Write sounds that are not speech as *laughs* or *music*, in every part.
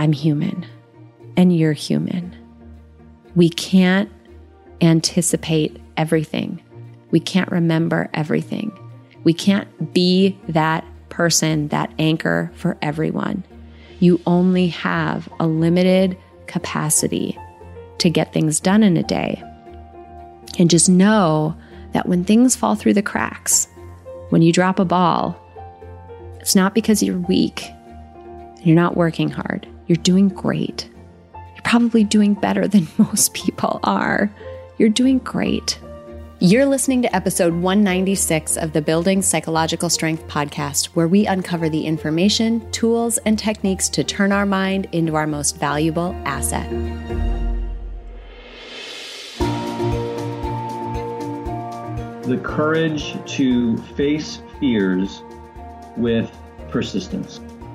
I'm human and you're human. We can't anticipate everything. We can't remember everything. We can't be that person, that anchor for everyone. You only have a limited capacity to get things done in a day. And just know that when things fall through the cracks, when you drop a ball, it's not because you're weak, you're not working hard, you're doing great. You're probably doing better than *laughs* most people are. You're doing great. You're listening to episode 196 of the Building Psychological Strength podcast, where we uncover the information, tools, and techniques to turn our mind into our most valuable asset. The courage to face fears with persistence.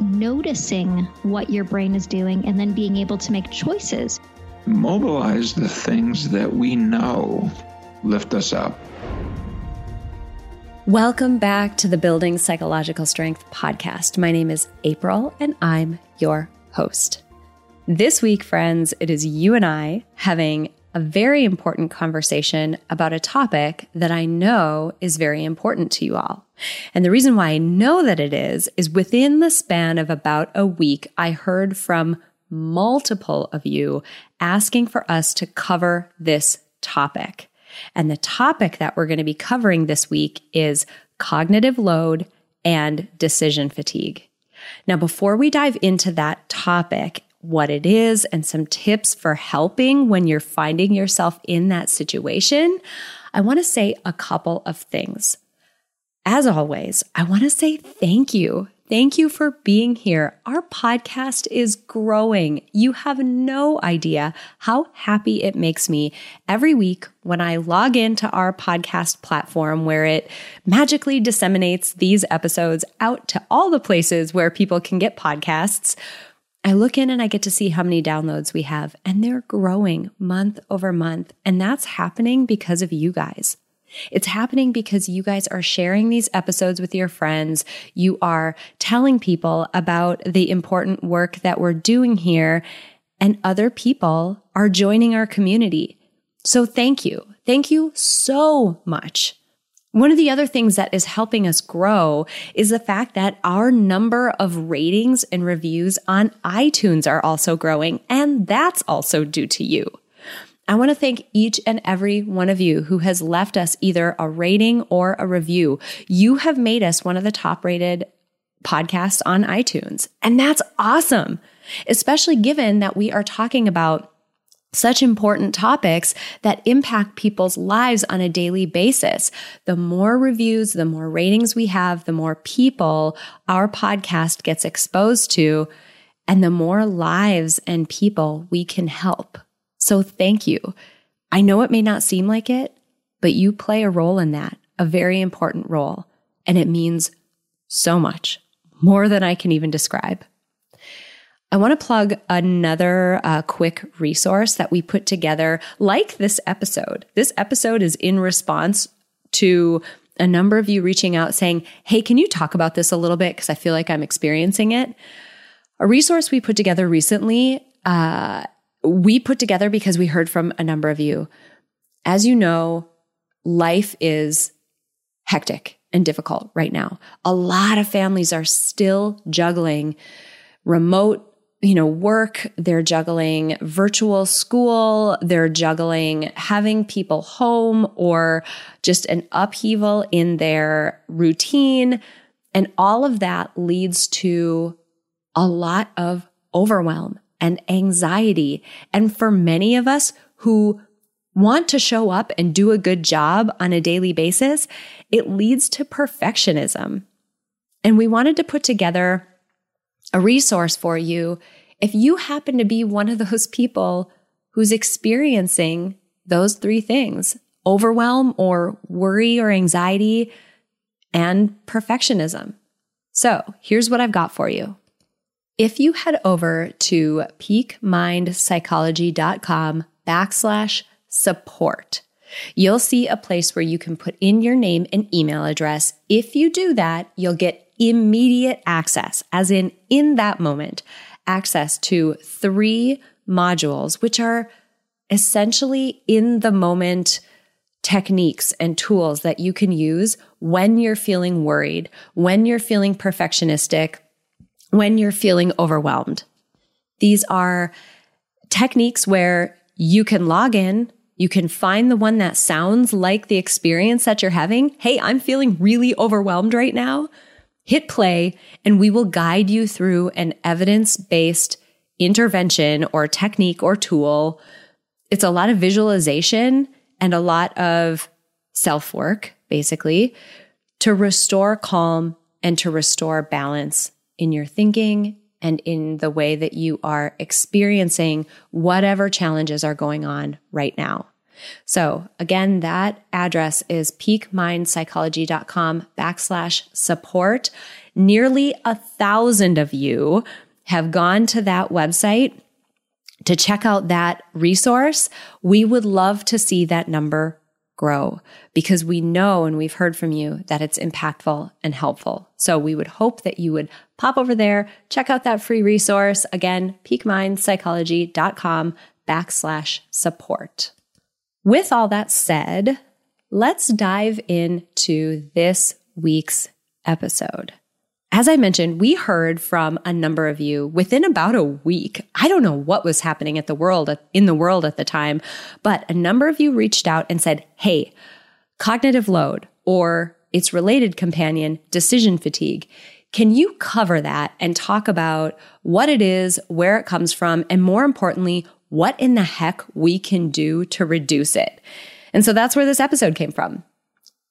Noticing what your brain is doing and then being able to make choices. Mobilize the things that we know lift us up. Welcome back to the Building Psychological Strength podcast. My name is April and I'm your host. This week, friends, it is you and I having a very important conversation about a topic that I know is very important to you all. And the reason why I know that it is, is within the span of about a week, I heard from multiple of you asking for us to cover this topic. And the topic that we're going to be covering this week is cognitive load and decision fatigue. Now, before we dive into that topic, what it is and some tips for helping when you're finding yourself in that situation, I want to say a couple of things. As always, I want to say thank you Thank you for being here. Our podcast is growing. You have no idea how happy it makes me every week when I log into our podcast platform where it magically disseminates these episodes out to all the places where people can get podcasts. I look in and I get to see how many downloads we have, and they're growing month over month. And that's happening because of you guys. It's happening because you guys are sharing these episodes with your friends. You are telling people about the important work that we're doing here, and other people are joining our community. So thank you. Thank you so much. One of the other things that is helping us grow is the fact that our number of ratings and reviews on iTunes are also growing, and that's also due to you. I want to thank each and every one of you who has left us either a rating or a review. You have made us one of the top rated podcasts on iTunes. And that's awesome, especially given that we are talking about such important topics that impact people's lives on a daily basis. The more reviews, the more ratings we have, the more people our podcast gets exposed to, and the more lives and people we can help. So thank you. I know it may not seem like it, but you play a role in that, a very important role. And it means so much, more than I can even describe. I want to plug another uh, quick resource that we put together, like this episode. This episode is in response to a number of you reaching out saying, Hey, can you talk about this a little bit? Because I feel like I'm experiencing it. A resource we put together recently uh, we put together because we heard from a number of you. As you know, life is hectic and difficult right now. A lot of families are still juggling remote you know, work, they're juggling virtual school, they're juggling having people home or just an upheaval in their routine. And all of that leads to a lot of overwhelm and anxiety. And for many of us who want to show up and do a good job on a daily basis, it leads to perfectionism. And we wanted to put together a resource for you if you happen to be one of those people who's experiencing those three things overwhelm or worry or anxiety and perfectionism. So here's what I've got for you. If you head over to peakmindpsychology.com backslash support, you'll see a place where you can put in your name and email address. If you do that, you'll get immediate access, as in, in that moment, access to three modules, which are essentially in the moment techniques and tools that you can use when you're feeling worried, when you're feeling perfectionistic, when you're feeling overwhelmed. These are techniques where you can log in, you can find the one that sounds like the experience that you're having. Hey, I'm feeling really overwhelmed right now. Hit play, and we will guide you through an evidence based intervention or technique or tool. It's a lot of visualization and a lot of self work, basically, to restore calm and to restore balance in your thinking and in the way that you are experiencing whatever challenges are going on right now. So again, that address is peakmindpsychology.com backslash support. Nearly a thousand of you have gone to that website to check out that resource. We would love to see that number grow because we know and we've heard from you that it's impactful and helpful. So we would hope that you would pop over there, check out that free resource. Again, peakmindpsychology.com backslash support. With all that said, let's dive into this week's episode. As I mentioned, we heard from a number of you within about a week. I don't know what was happening at the world in the world at the time, but a number of you reached out and said, "Hey, cognitive load or its related companion, decision fatigue. Can you cover that and talk about what it is, where it comes from, and more importantly, what in the heck we can do to reduce it. And so that's where this episode came from.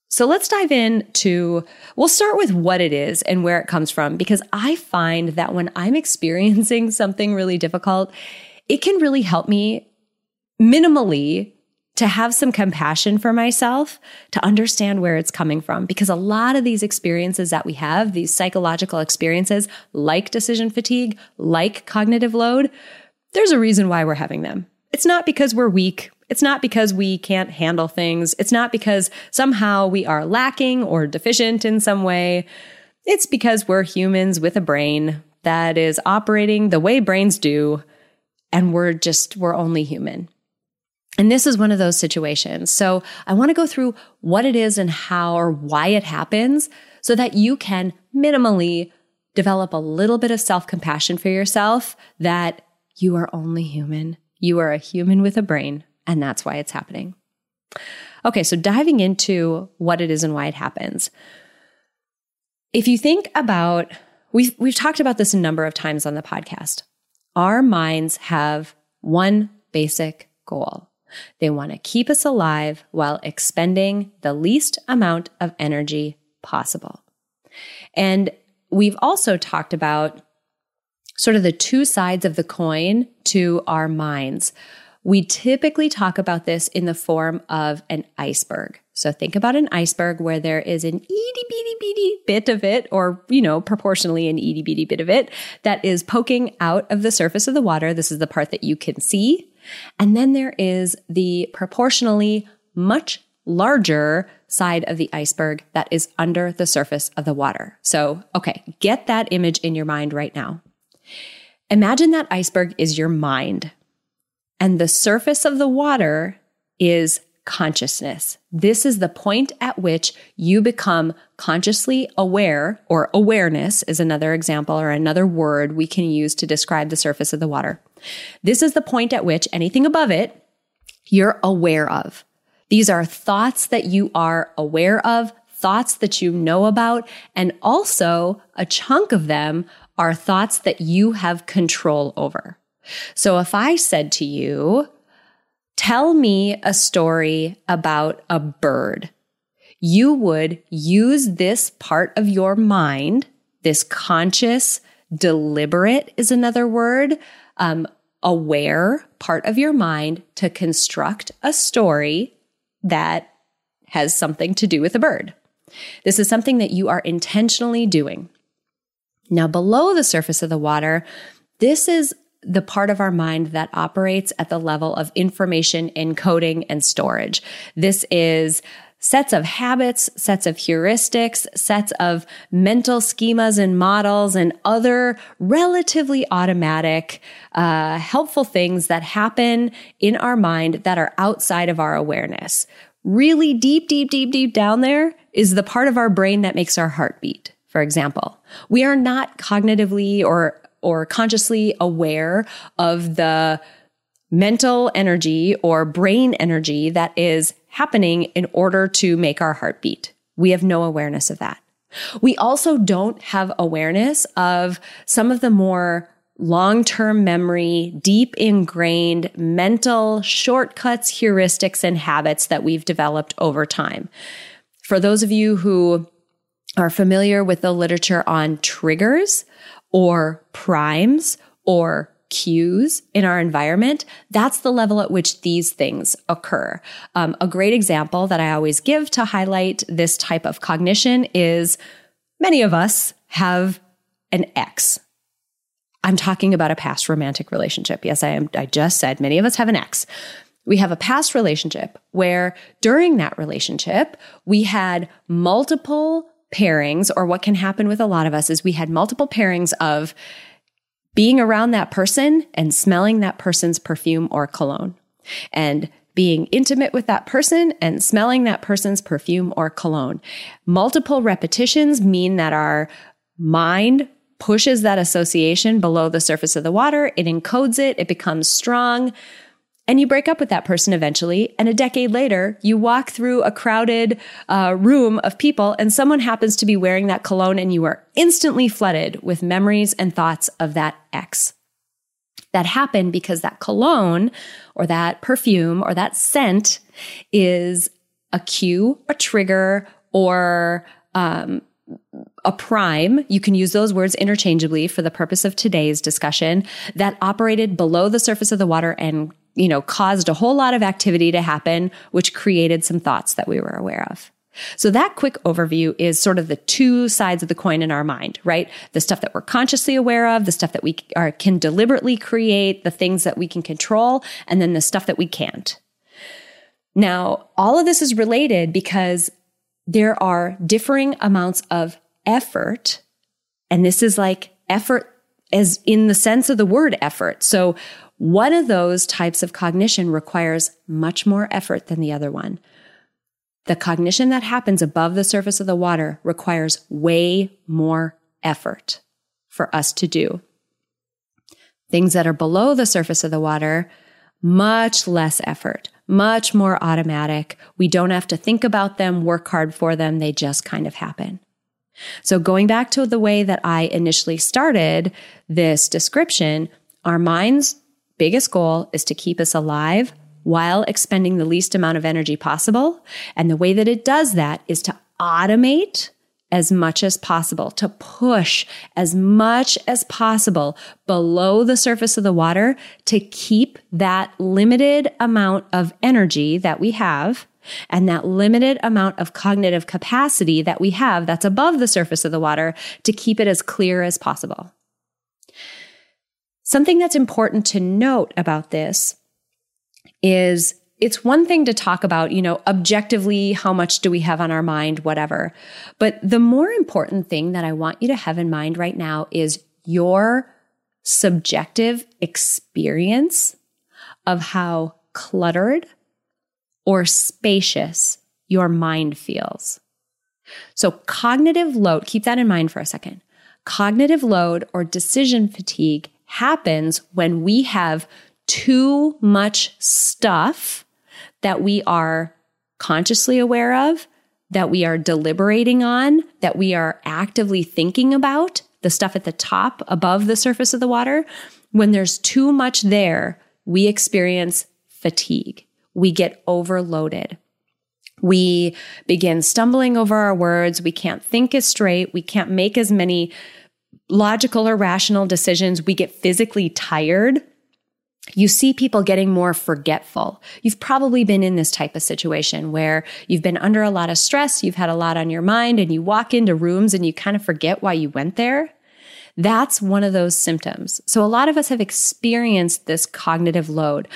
So let's dive in to, we'll start with what it is and where it comes from, because I find that when I'm *laughs* experiencing something really difficult, it can really help me minimally to have some compassion for myself, to understand where it's coming from. Because a lot of these experiences that we have, these psychological experiences, like decision fatigue, like cognitive load, there's a reason why we're having them. It's not because we're weak. It's not because we can't handle things. It's not because somehow we are lacking or deficient in some way. It's because we're humans with a brain that is operating the way brains do, and we're just, we're only human. And this is one of those situations. So I want to go through what it is and how or why it happens so that you can minimally develop a little bit of self compassion for yourself that you are only human. You are a human with a brain, and that's why it's happening. Okay, so diving into what it is and why it happens. If you think about, we've, we've talked about this a number of times on the podcast. Our minds have one basic goal. They want to keep us alive while expending the least amount of energy possible. And we've also talked about sort of the two sides of the coin to our minds. We typically talk about this in the form of an iceberg. So think about an iceberg where there is an itty bitty bitty bit of it, or, you know, proportionally an itty bitty bit of it that is poking out of the surface of the water. This is the part that you can see. And then there is the proportionally much larger side of the iceberg that is under the surface of the water. So, okay, get that image in your mind right now. Imagine that iceberg is your mind, and the surface of the water is consciousness. This is the point at which you become consciously aware, or awareness is another example or another word we can use to describe the surface of the water. This is the point at which anything above it you're aware of. These are thoughts that you are aware of, thoughts that you know about, and also a chunk of them are thoughts that you have control over. So if I said to you, tell me a story about a bird, you would use this part of your mind, this conscious Deliberate is another word. Um, aware part of your mind to construct a story that has something to do with a bird. This is something that you are intentionally doing. Now, below the surface of the water, this is the part of our mind that operates at the level of information encoding and storage. This is sets of habits, sets of heuristics, sets of mental schemas and models, and other relatively automatic, uh, helpful things that happen in our mind that are outside of our awareness. Really deep, deep, deep, deep down there is the part of our brain that makes our heart beat. For example, we are not cognitively or or consciously aware of the mental energy or brain energy that is happening in order to make our heart beat. We have no awareness of that. We also don't have awareness of some of the more long term memory, deep ingrained mental shortcuts, heuristics, and habits that we've developed over time. For those of you who are familiar with the literature on triggers or primes or cues in our environment, that's the level at which these things occur. Um, a great example that I always give to highlight this type of cognition is many of us have an ex. I'm talking about a past romantic relationship. Yes, I am. I just said many of us have an ex. We have a past relationship where during that relationship, we had multiple pairings, or what can happen with a lot of us is we had multiple pairings of being around that person and smelling that person's perfume or cologne. And being intimate with that person and smelling that person's perfume or cologne. Multiple repetitions mean that our mind pushes that association below the surface of the water. It encodes it. It becomes strong. And you break up with that person eventually. And a decade later, you walk through a crowded uh, room of people and someone happens to be wearing that cologne and you are instantly flooded with memories and thoughts of that ex. That happened because that cologne or that perfume or that scent is a cue, a trigger, or um, a prime, you can use those words interchangeably for the purpose of today's discussion, that operated below the surface of the water and you know, caused a whole lot of activity to happen, which created some thoughts that we were aware of. So that quick overview is sort of the two sides of the coin in our mind, right? The stuff that we're consciously aware of, the stuff that we are, can deliberately create, the things that we can control, and then the stuff that we can't. Now, all of this is related because there are differing amounts of effort. And this is like effort as in the sense of the word effort. So one of those types of cognition requires much more effort than the other one. The cognition that happens above the surface of the water requires way more effort for us to do. Things that are below the surface of the water, much less effort, much more automatic. We don't have to think about them, work hard for them. They just kind of happen. So going back to the way that I initially started this description, our minds biggest goal is to keep us alive while expending the least amount of energy possible. And the way that it does that is to automate as much as possible, to push as much as possible below the surface of the water to keep that limited amount of energy that we have and that limited amount of cognitive capacity that we have that's above the surface of the water to keep it as clear as possible. Something that's important to note about this is it's one thing to talk about, you know, objectively, how much do we have on our mind, whatever. But the more important thing that I want you to have in mind right now is your subjective experience of how cluttered or spacious your mind feels. So, cognitive load, keep that in mind for a second. Cognitive load or decision fatigue happens when we have too much stuff that we are consciously aware of, that we are deliberating on, that we are actively thinking about, the stuff at the top above the surface of the water. When there's too much there, we experience fatigue. We get overloaded. We begin stumbling over our words. We can't think as straight. We can't make as many logical or rational decisions, we get physically tired. You see people getting more forgetful. You've probably been in this type of situation where you've been under a lot of stress, you've had a lot on your mind, and you walk into rooms and you kind of forget why you went there. That's one of those symptoms. So, a lot of us have experienced this cognitive load.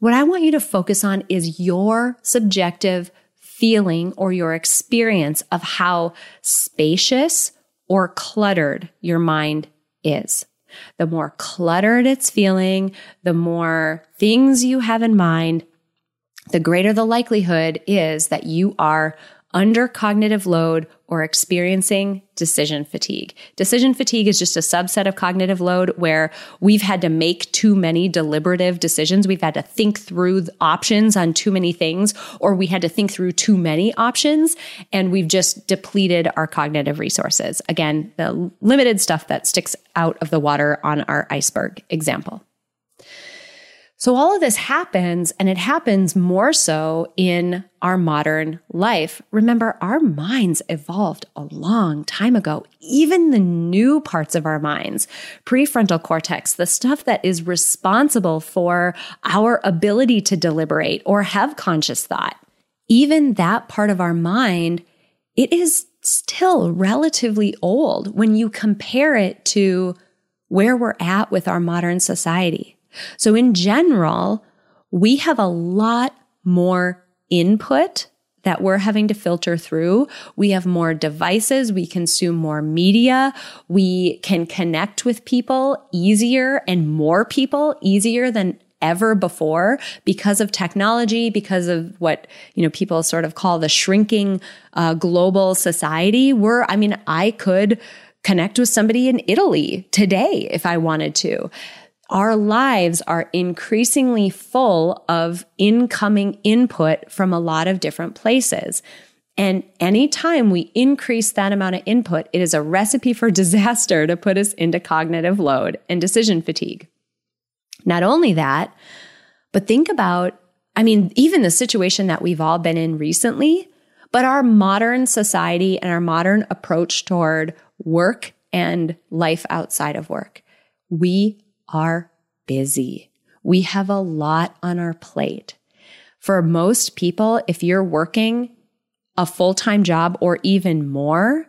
What I want you to focus on is your subjective feeling or your experience of how spacious or cluttered your mind is. The more cluttered it's feeling, the more things you have in mind, the greater the likelihood is that you are under cognitive load or experiencing decision fatigue. Decision fatigue is just a subset of cognitive load where we've had to make too many deliberative decisions. We've had to think through options on too many things, or we had to think through too many options, and we've just depleted our cognitive resources. Again, the limited stuff that sticks out of the water on our iceberg example. So all of this happens, and it happens more so in our modern life. Remember, our minds evolved a long time ago. Even the new parts of our minds, prefrontal cortex, the stuff that is responsible for our ability to deliberate or have conscious thought, even that part of our mind, it is still relatively old when you compare it to where we're at with our modern society. So in general, we have a lot more input that we're having to filter through. We have more devices. We consume more media. We can connect with people easier and more people easier than ever before because of technology, because of what, you know, people sort of call the shrinking uh, global society. We're, I mean, I could connect with somebody in Italy today if I wanted to our lives are increasingly full of incoming input from a lot of different places. And anytime we increase that amount of input, it is a recipe for *laughs* disaster to put us into cognitive load and decision fatigue. Not only that, but think about, I mean, even the situation that we've all been in recently, but our modern society and our modern approach toward work and life outside of work. We are busy. We have a lot on our plate. For most people, if you're working a full time job or even more,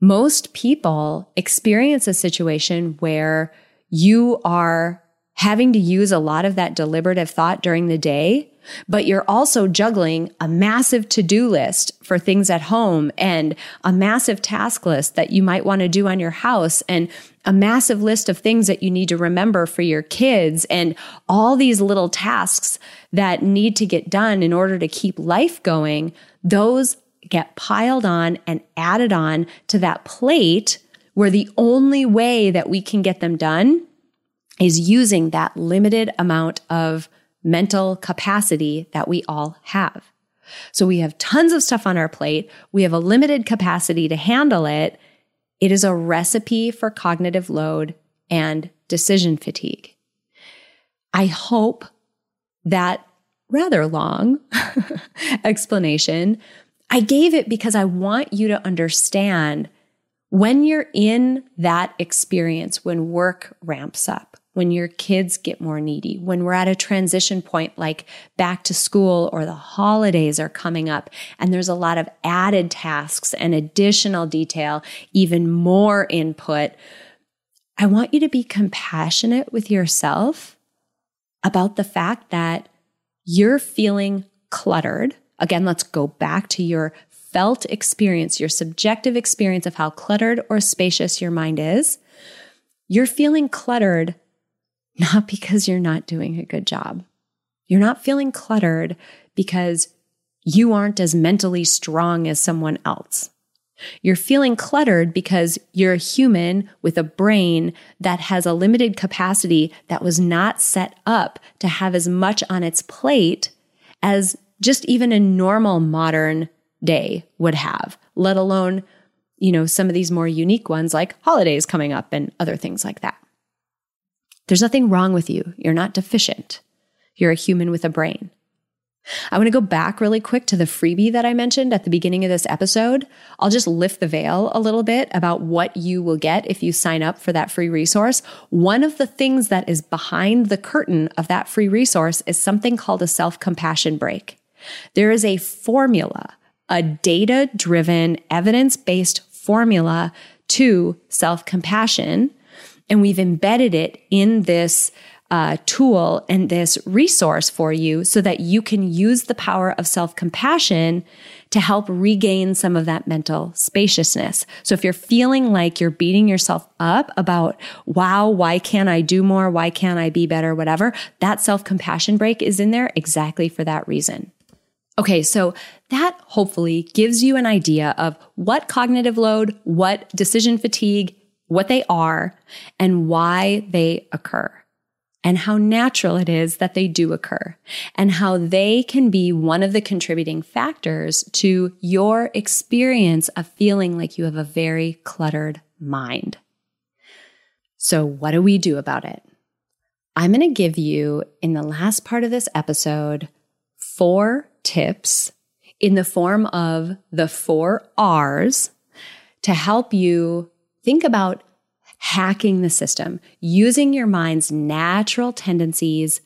most people experience a situation where you are having to use a lot of that deliberative thought during the day but you're also juggling a massive to do list for things at home and a massive task list that you might want to do on your house and a massive list of things that you need to remember for your kids and all these little tasks that need to get done in order to keep life going. Those get piled on and added on to that plate where the only way that we can get them done is using that limited amount of mental capacity that we all have. So we have tons of stuff on our plate. We have a limited capacity to handle it. It is a recipe for cognitive load and decision fatigue. I hope that rather long *laughs* explanation, I gave it because I want you to understand when you're in that experience, when work ramps up, when your kids get more needy, when we're at a transition point like back to school or the holidays are coming up and there's a lot of added tasks and additional detail, even more input. I want you to be compassionate with yourself about the fact that you're feeling cluttered. Again, let's go back to your felt experience, your subjective experience of how cluttered or spacious your mind is. You're feeling cluttered not because you're not doing a good job. You're not feeling cluttered because you aren't as mentally strong as someone else. You're feeling cluttered because you're a human with a brain that has a limited capacity that was not set up to have as much on its plate as just even a normal modern day would have, let alone, you know, some of these more unique ones like holidays coming up and other things like that. There's nothing wrong with you. You're not deficient. You're a human with a brain. I want to go back really quick to the freebie that I mentioned at the beginning of this episode. I'll just lift the veil a little bit about what you will get if you sign up for that free resource. One of the things that is behind the curtain of that free resource is something called a self compassion break. There is a formula, a data driven, evidence based formula to self compassion. And we've embedded it in this uh, tool and this resource for you so that you can use the power of self compassion to help regain some of that mental spaciousness. So if you're feeling like you're beating yourself up about, wow, why can't I do more? Why can't I be better? Whatever, that self compassion break is in there exactly for that reason. Okay, so that hopefully gives you an idea of what cognitive load, what decision fatigue, what they are, and why they occur and how natural it is that they do occur and how they can be one of the contributing factors to your experience of feeling like you have a very cluttered mind. So, what do we do about it? I'm going to give you in the last part of this episode four tips in the form of the four R's to help you think about hacking the system, using your mind's natural tendencies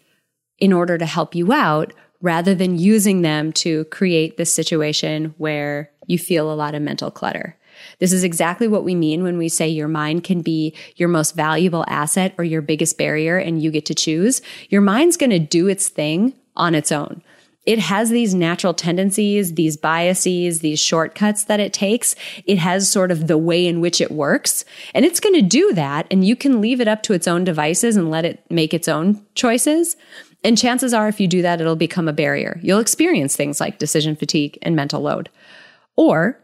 in order to help you out rather than using them to create this situation where you feel a lot of mental clutter. This is exactly what we mean when we say your mind can be your most valuable asset or your biggest barrier and you get to choose. Your mind's going to do its thing on its own it has these natural tendencies, these biases, these shortcuts that it takes. It has sort of the way in which it works. And it's going to do that. And you can leave it up to its own devices and let it make its own choices. And chances are, if you do that, it'll become a barrier. You'll experience things like decision fatigue and mental load. Or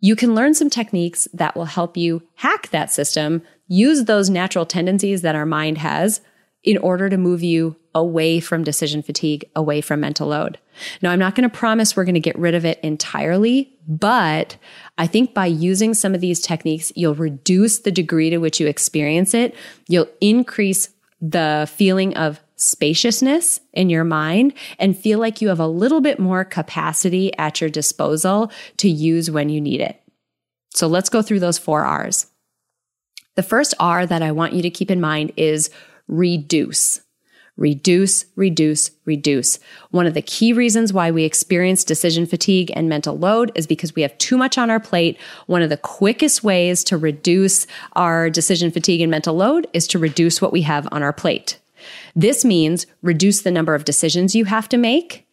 you can learn some techniques that will help you hack that system, use those natural tendencies that our mind has in order to move you away from decision fatigue, away from mental load. Now, I'm not going to promise we're going to get rid of it entirely, but I think by using some of these techniques, you'll reduce the degree to which you experience it. You'll increase the feeling of spaciousness in your mind and feel like you have a little bit more capacity at your disposal to use when you need it. So let's go through those four R's. The first R that I want you to keep in mind is reduce. Reduce, reduce, reduce. One of the key reasons why we experience decision fatigue and mental load is because we have too much on our plate. One of the quickest ways to reduce our decision fatigue and mental load is to reduce what we have on our plate. This means reduce the number of decisions you have to make,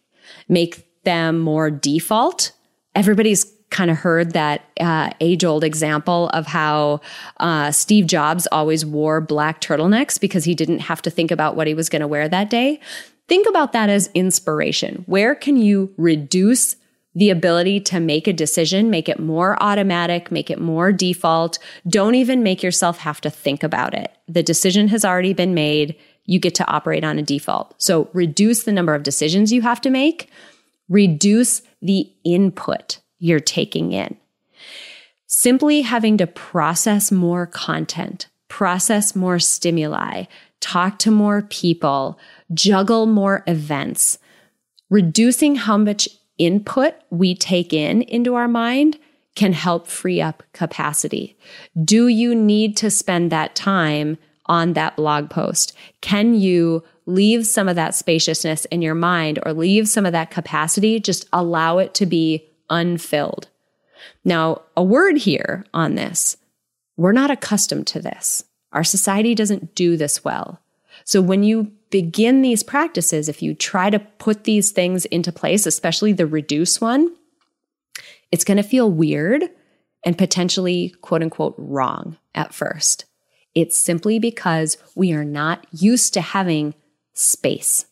make them more default. Everybody's kind of heard that uh, age old example of how uh, Steve Jobs always wore black turtlenecks because he didn't have to think about what he was going to wear that day. Think about that as inspiration. Where can you reduce the ability to make a decision, make it more automatic, make it more default? Don't even make yourself have to think about it. The decision has already been made. You get to operate on a default. So reduce the number of decisions you have to make, reduce the input you're taking in. Simply having to process more content, process more stimuli, talk to more people, juggle more events, reducing how much input we take in into our mind can help free up capacity. Do you need to spend that time on that blog post? Can you leave some of that spaciousness in your mind or leave some of that capacity? Just allow it to be unfilled. Now, a word here on this we're not accustomed to this. Our society doesn't do this well. So when you begin these practices, if you try to put these things into place, especially the reduce one, it's going to feel weird and potentially quote unquote wrong at first. It's simply because we are not used to having space.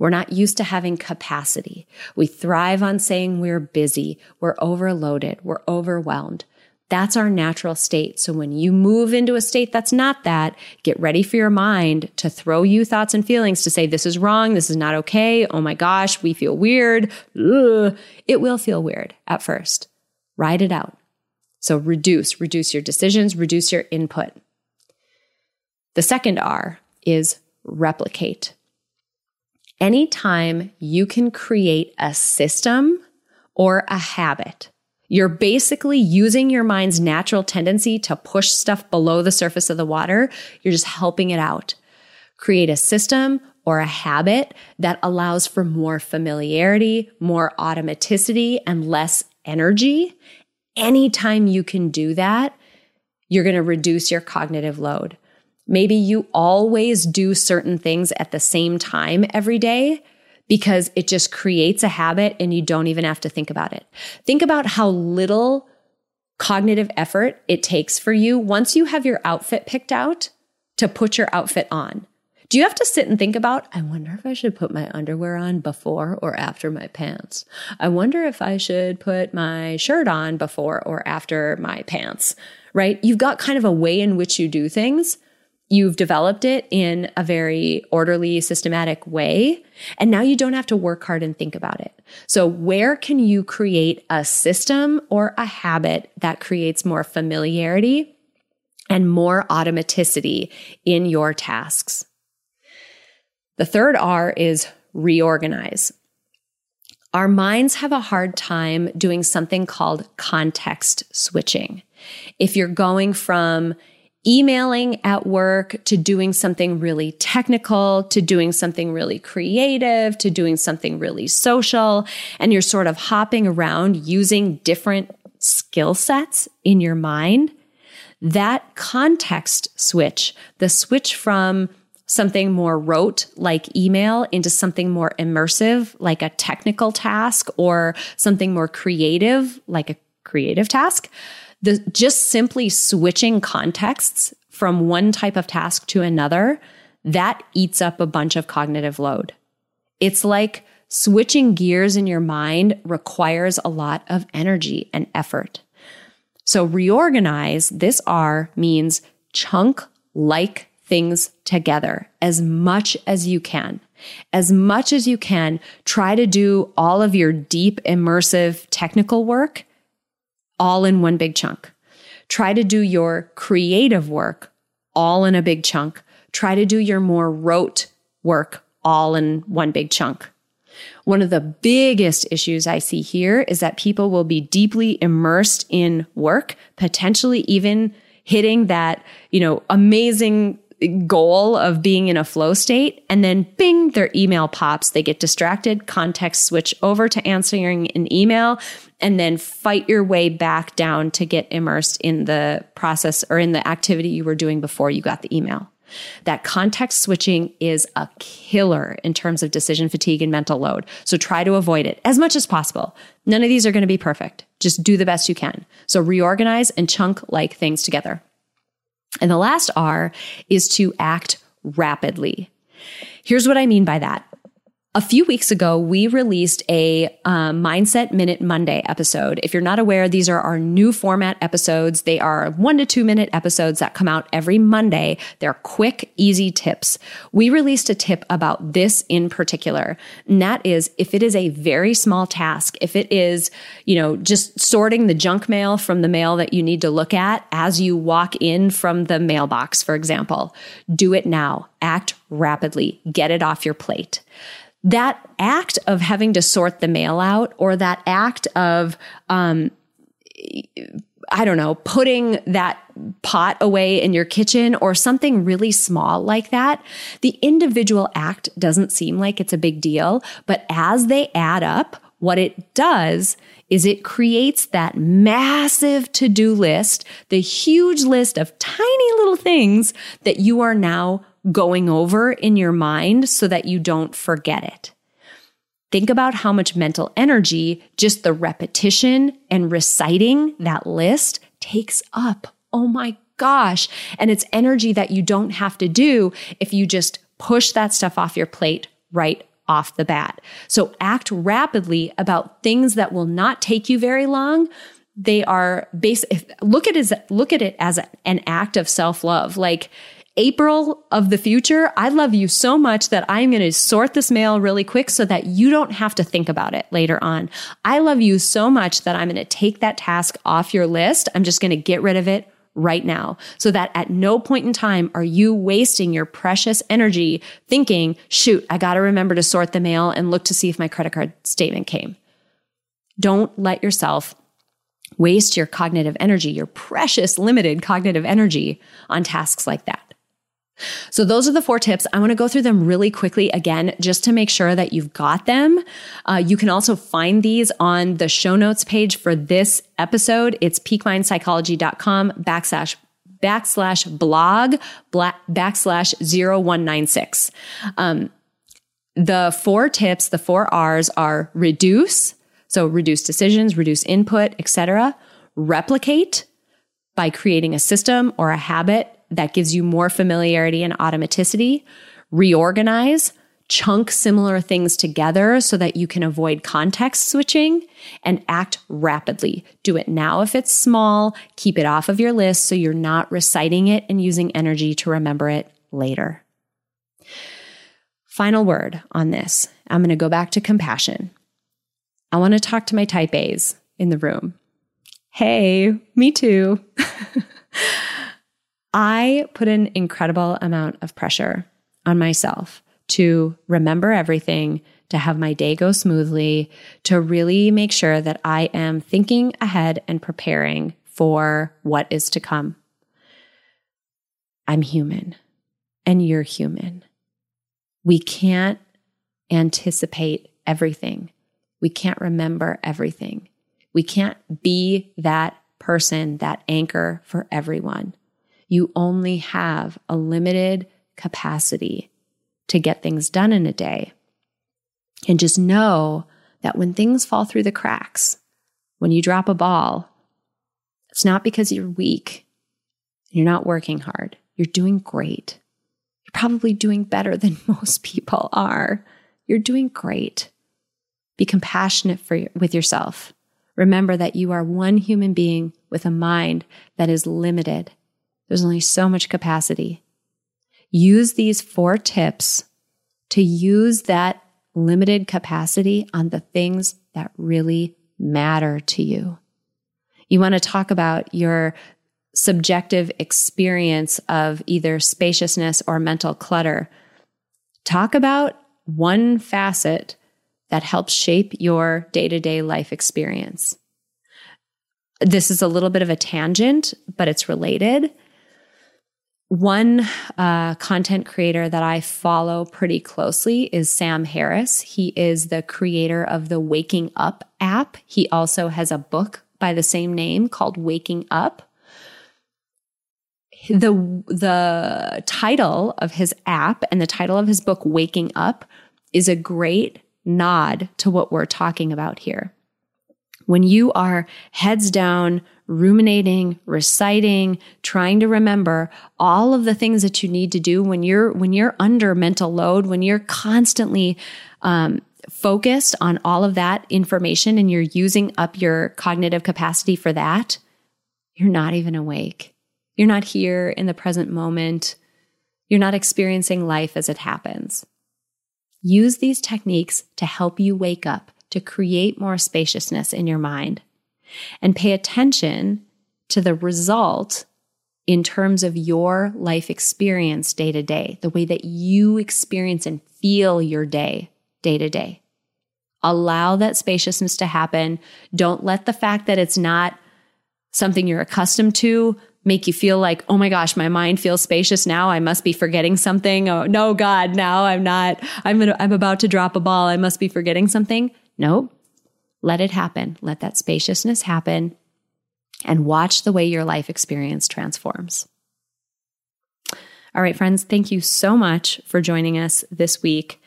We're not used to having capacity. We thrive on saying we're busy, we're overloaded, we're overwhelmed. That's our natural state. So when you move into a state that's not that, get ready for your mind to throw you thoughts and feelings to say, this is wrong. This is not okay. Oh my gosh, we feel weird. Ugh. It will feel weird at first. Ride it out. So reduce, reduce your decisions, reduce your input. The second R is replicate. Anytime you can create a system or a habit, you're basically using your mind's natural tendency to push stuff below the surface of the water. You're just helping it out. Create a system or a habit that allows for more familiarity, more automaticity, and less energy. Anytime you can do that, you're going to reduce your cognitive load. Maybe you always do certain things at the same time every day because it just creates a habit and you don't even have to think about it. Think about how little cognitive effort it takes for you once you have your outfit picked out to put your outfit on. Do you have to sit and think about, I wonder if I should put my underwear on before or after my pants? I wonder if I should put my shirt on before or after my pants, right? You've got kind of a way in which you do things You've developed it in a very orderly, systematic way. And now you don't have to work hard and think about it. So where can you create a system or a habit that creates more familiarity and more automaticity in your tasks? The third R is reorganize. Our minds have a hard time doing something called context switching. If you're going from emailing at work to doing something really technical to doing something really creative to doing something really social. And you're sort of hopping around using different skill sets in your mind. That context switch, the switch from something more rote like email into something more immersive like a technical task or something more creative like a creative task the just simply switching contexts from one type of task to another, that eats up a bunch of cognitive load. It's like switching gears in your mind requires a lot of energy and effort. So reorganize, this R means chunk like things together as much as you can. As much as you can, try to do all of your deep, immersive technical work all in one big chunk. Try to do your creative work all in a big chunk. Try to do your more rote work all in one big chunk. One of the biggest issues I see here is that people will be deeply immersed in work, potentially even hitting that, you know, amazing goal of being in a flow state and then bing their email pops they get distracted context switch over to answering an email and then fight your way back down to get immersed in the process or in the activity you were doing before you got the email that context switching is a killer in terms of decision fatigue and mental load. So try to avoid it as much as possible. None of these are going to be perfect. Just do the best you can. So reorganize and chunk like things together. And the last R is to act rapidly. Here's what I mean by that. A few weeks ago, we released a uh, Mindset Minute Monday episode. If you're not aware, these are our new format episodes. They are one to two minute episodes that come out every Monday. They're quick, easy tips. We released a tip about this in particular, and that is if it is a very small task, if it is, you know, just sorting the junk mail from the mail that you need to look at as you walk in from the mailbox, for example, do it now. Act rapidly. Get it off your plate that act of having to sort the mail out or that act of, um, I don't know, putting that pot away in your kitchen or something really small like that, the individual act doesn't seem like it's a big deal. But as they add up, what it does is it creates that massive to do list, the huge list of tiny little things that you are now going over in your mind so that you don't forget it. Think about how much mental energy just the repetition and reciting that list takes up. Oh my gosh. And it's energy that you don't have to do if you just push that stuff off your plate right off the bat. So act rapidly about things that will not take you very long. They are base. Look at it as look at it as an act of self love. Like April of the future, I love you so much that I'm going to sort this mail really quick so that you don't have to think about it later on. I love you so much that I'm going to take that task off your list. I'm just going to get rid of it right now so that at no point in time are you wasting your precious energy thinking, shoot, I got to remember to sort the mail and look to see if my credit card statement came. Don't let yourself waste your cognitive energy, your precious limited cognitive energy on tasks like that. So those are the four tips. I want to go through them really quickly again, just to make sure that you've got them. Uh, you can also find these on the show notes page for this episode. It's peakmindpsychology.com backslash backslash blog backslash 0196. Um, the four tips, the four R's are reduce, so reduce decisions, reduce input, etc. Replicate by creating a system or a habit that gives you more familiarity and automaticity. Reorganize, chunk similar things together so that you can avoid context switching and act rapidly. Do it now if it's small, keep it off of your list so you're not reciting it and using energy to remember it later. Final word on this I'm going to go back to compassion. I want to talk to my type A's in the room. Hey, me too. *laughs* I put an incredible amount of pressure on myself to remember everything, to have my day go smoothly, to really make sure that I am thinking ahead and preparing for what is to come. I'm human and you're human. We can't anticipate everything. We can't remember everything. We can't be that person, that anchor for everyone. You only have a limited capacity to get things done in a day. And just know that when things fall through the cracks, when you drop a ball, it's not because you're weak. You're not working hard. You're doing great. You're probably doing better than *laughs* most people are. You're doing great. Be compassionate for, with yourself. Remember that you are one human being with a mind that is limited. There's only so much capacity. Use these four tips to use that limited capacity on the things that really matter to you. You want to talk about your subjective experience of either spaciousness or mental clutter. Talk about one facet that helps shape your day to day life experience. This is a little bit of a tangent, but it's related. One uh, content creator that I follow pretty closely is Sam Harris. He is the creator of the Waking Up app. He also has a book by the same name called Waking Up. The, the title of his app and the title of his book, Waking Up, is a great nod to what we're talking about here. When you are heads down, ruminating, reciting, trying to remember all of the things that you need to do when you're when you're under mental load, when you're constantly um, focused on all of that information and you're using up your cognitive capacity for that, you're not even awake. You're not here in the present moment. You're not experiencing life as it happens. Use these techniques to help you wake up, to create more spaciousness in your mind, and pay attention to the result in terms of your life experience day to day, the way that you experience and feel your day day to day. Allow that spaciousness to happen. Don't let the fact that it's not something you're accustomed to make you feel like, oh my gosh, my mind feels spacious now. I must be forgetting something. Oh no, God, now I'm not. I'm I'm about to drop a ball. I must be forgetting something. Nope. Let it happen. Let that spaciousness happen, and watch the way your life experience transforms. All right, friends, thank you so much for joining us this week.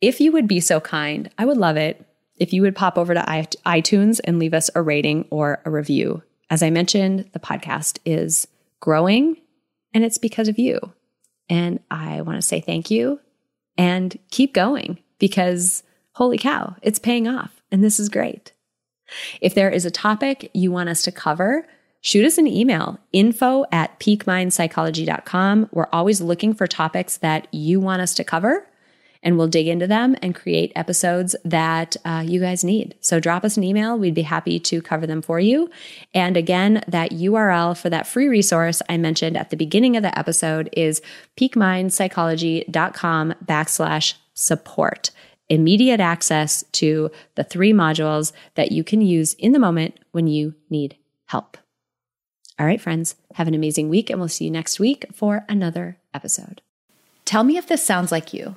If you would be so kind, I would love it if you would pop over to iTunes and leave us a rating or a review. As I mentioned, the podcast is growing and it's because of you. And I want to say thank you and keep going because holy cow, it's paying off and this is great. If there is a topic you want us to cover, shoot us an email info at peakmindpsychology.com. We're always looking for topics that you want us to cover. and we'll dig into them and create episodes that uh, you guys need. So drop us an email. We'd be happy to cover them for you. And again, that URL for that free resource I mentioned at the beginning of the episode is peakmindpsychology.com backslash support. Immediate access to the three modules that you can use in the moment when you need help. All right, friends, have an amazing week, and we'll see you next week for another episode. Tell me if this sounds like you.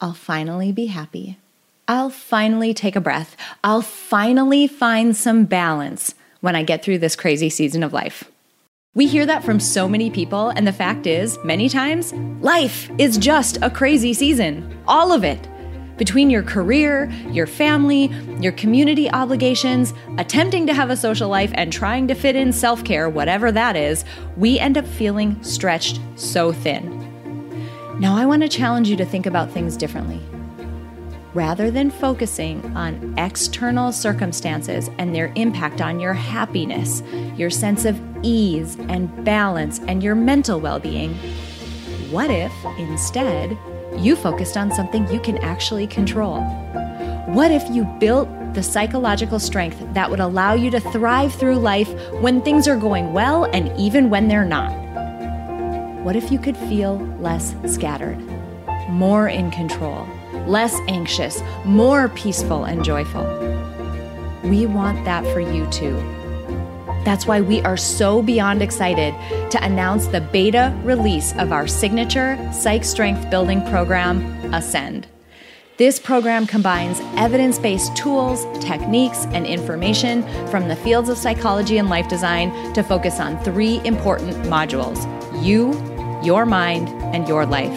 I'll finally be happy. I'll finally take a breath. I'll finally find some balance when I get through this crazy season of life. We hear that from so many people, and the fact is, many times, life is just a crazy season. All of it. Between your career, your family, your community obligations, attempting to have a social life, and trying to fit in self care, whatever that is, we end up feeling stretched so thin. Now, I want to challenge you to think about things differently. Rather than focusing on external circumstances and their impact on your happiness, your sense of ease and balance, and your mental well being, what if instead you focused on something you can actually control? What if you built the psychological strength that would allow you to thrive through life when things are going well and even when they're not? What if you could feel less scattered, more in control, less anxious, more peaceful and joyful? We want that for you too. That's why we are so beyond excited to announce the beta release of our signature Psych Strength Building program, Ascend. This program combines evidence based tools, techniques, and information from the fields of psychology and life design to focus on three important modules you, your mind, and your life.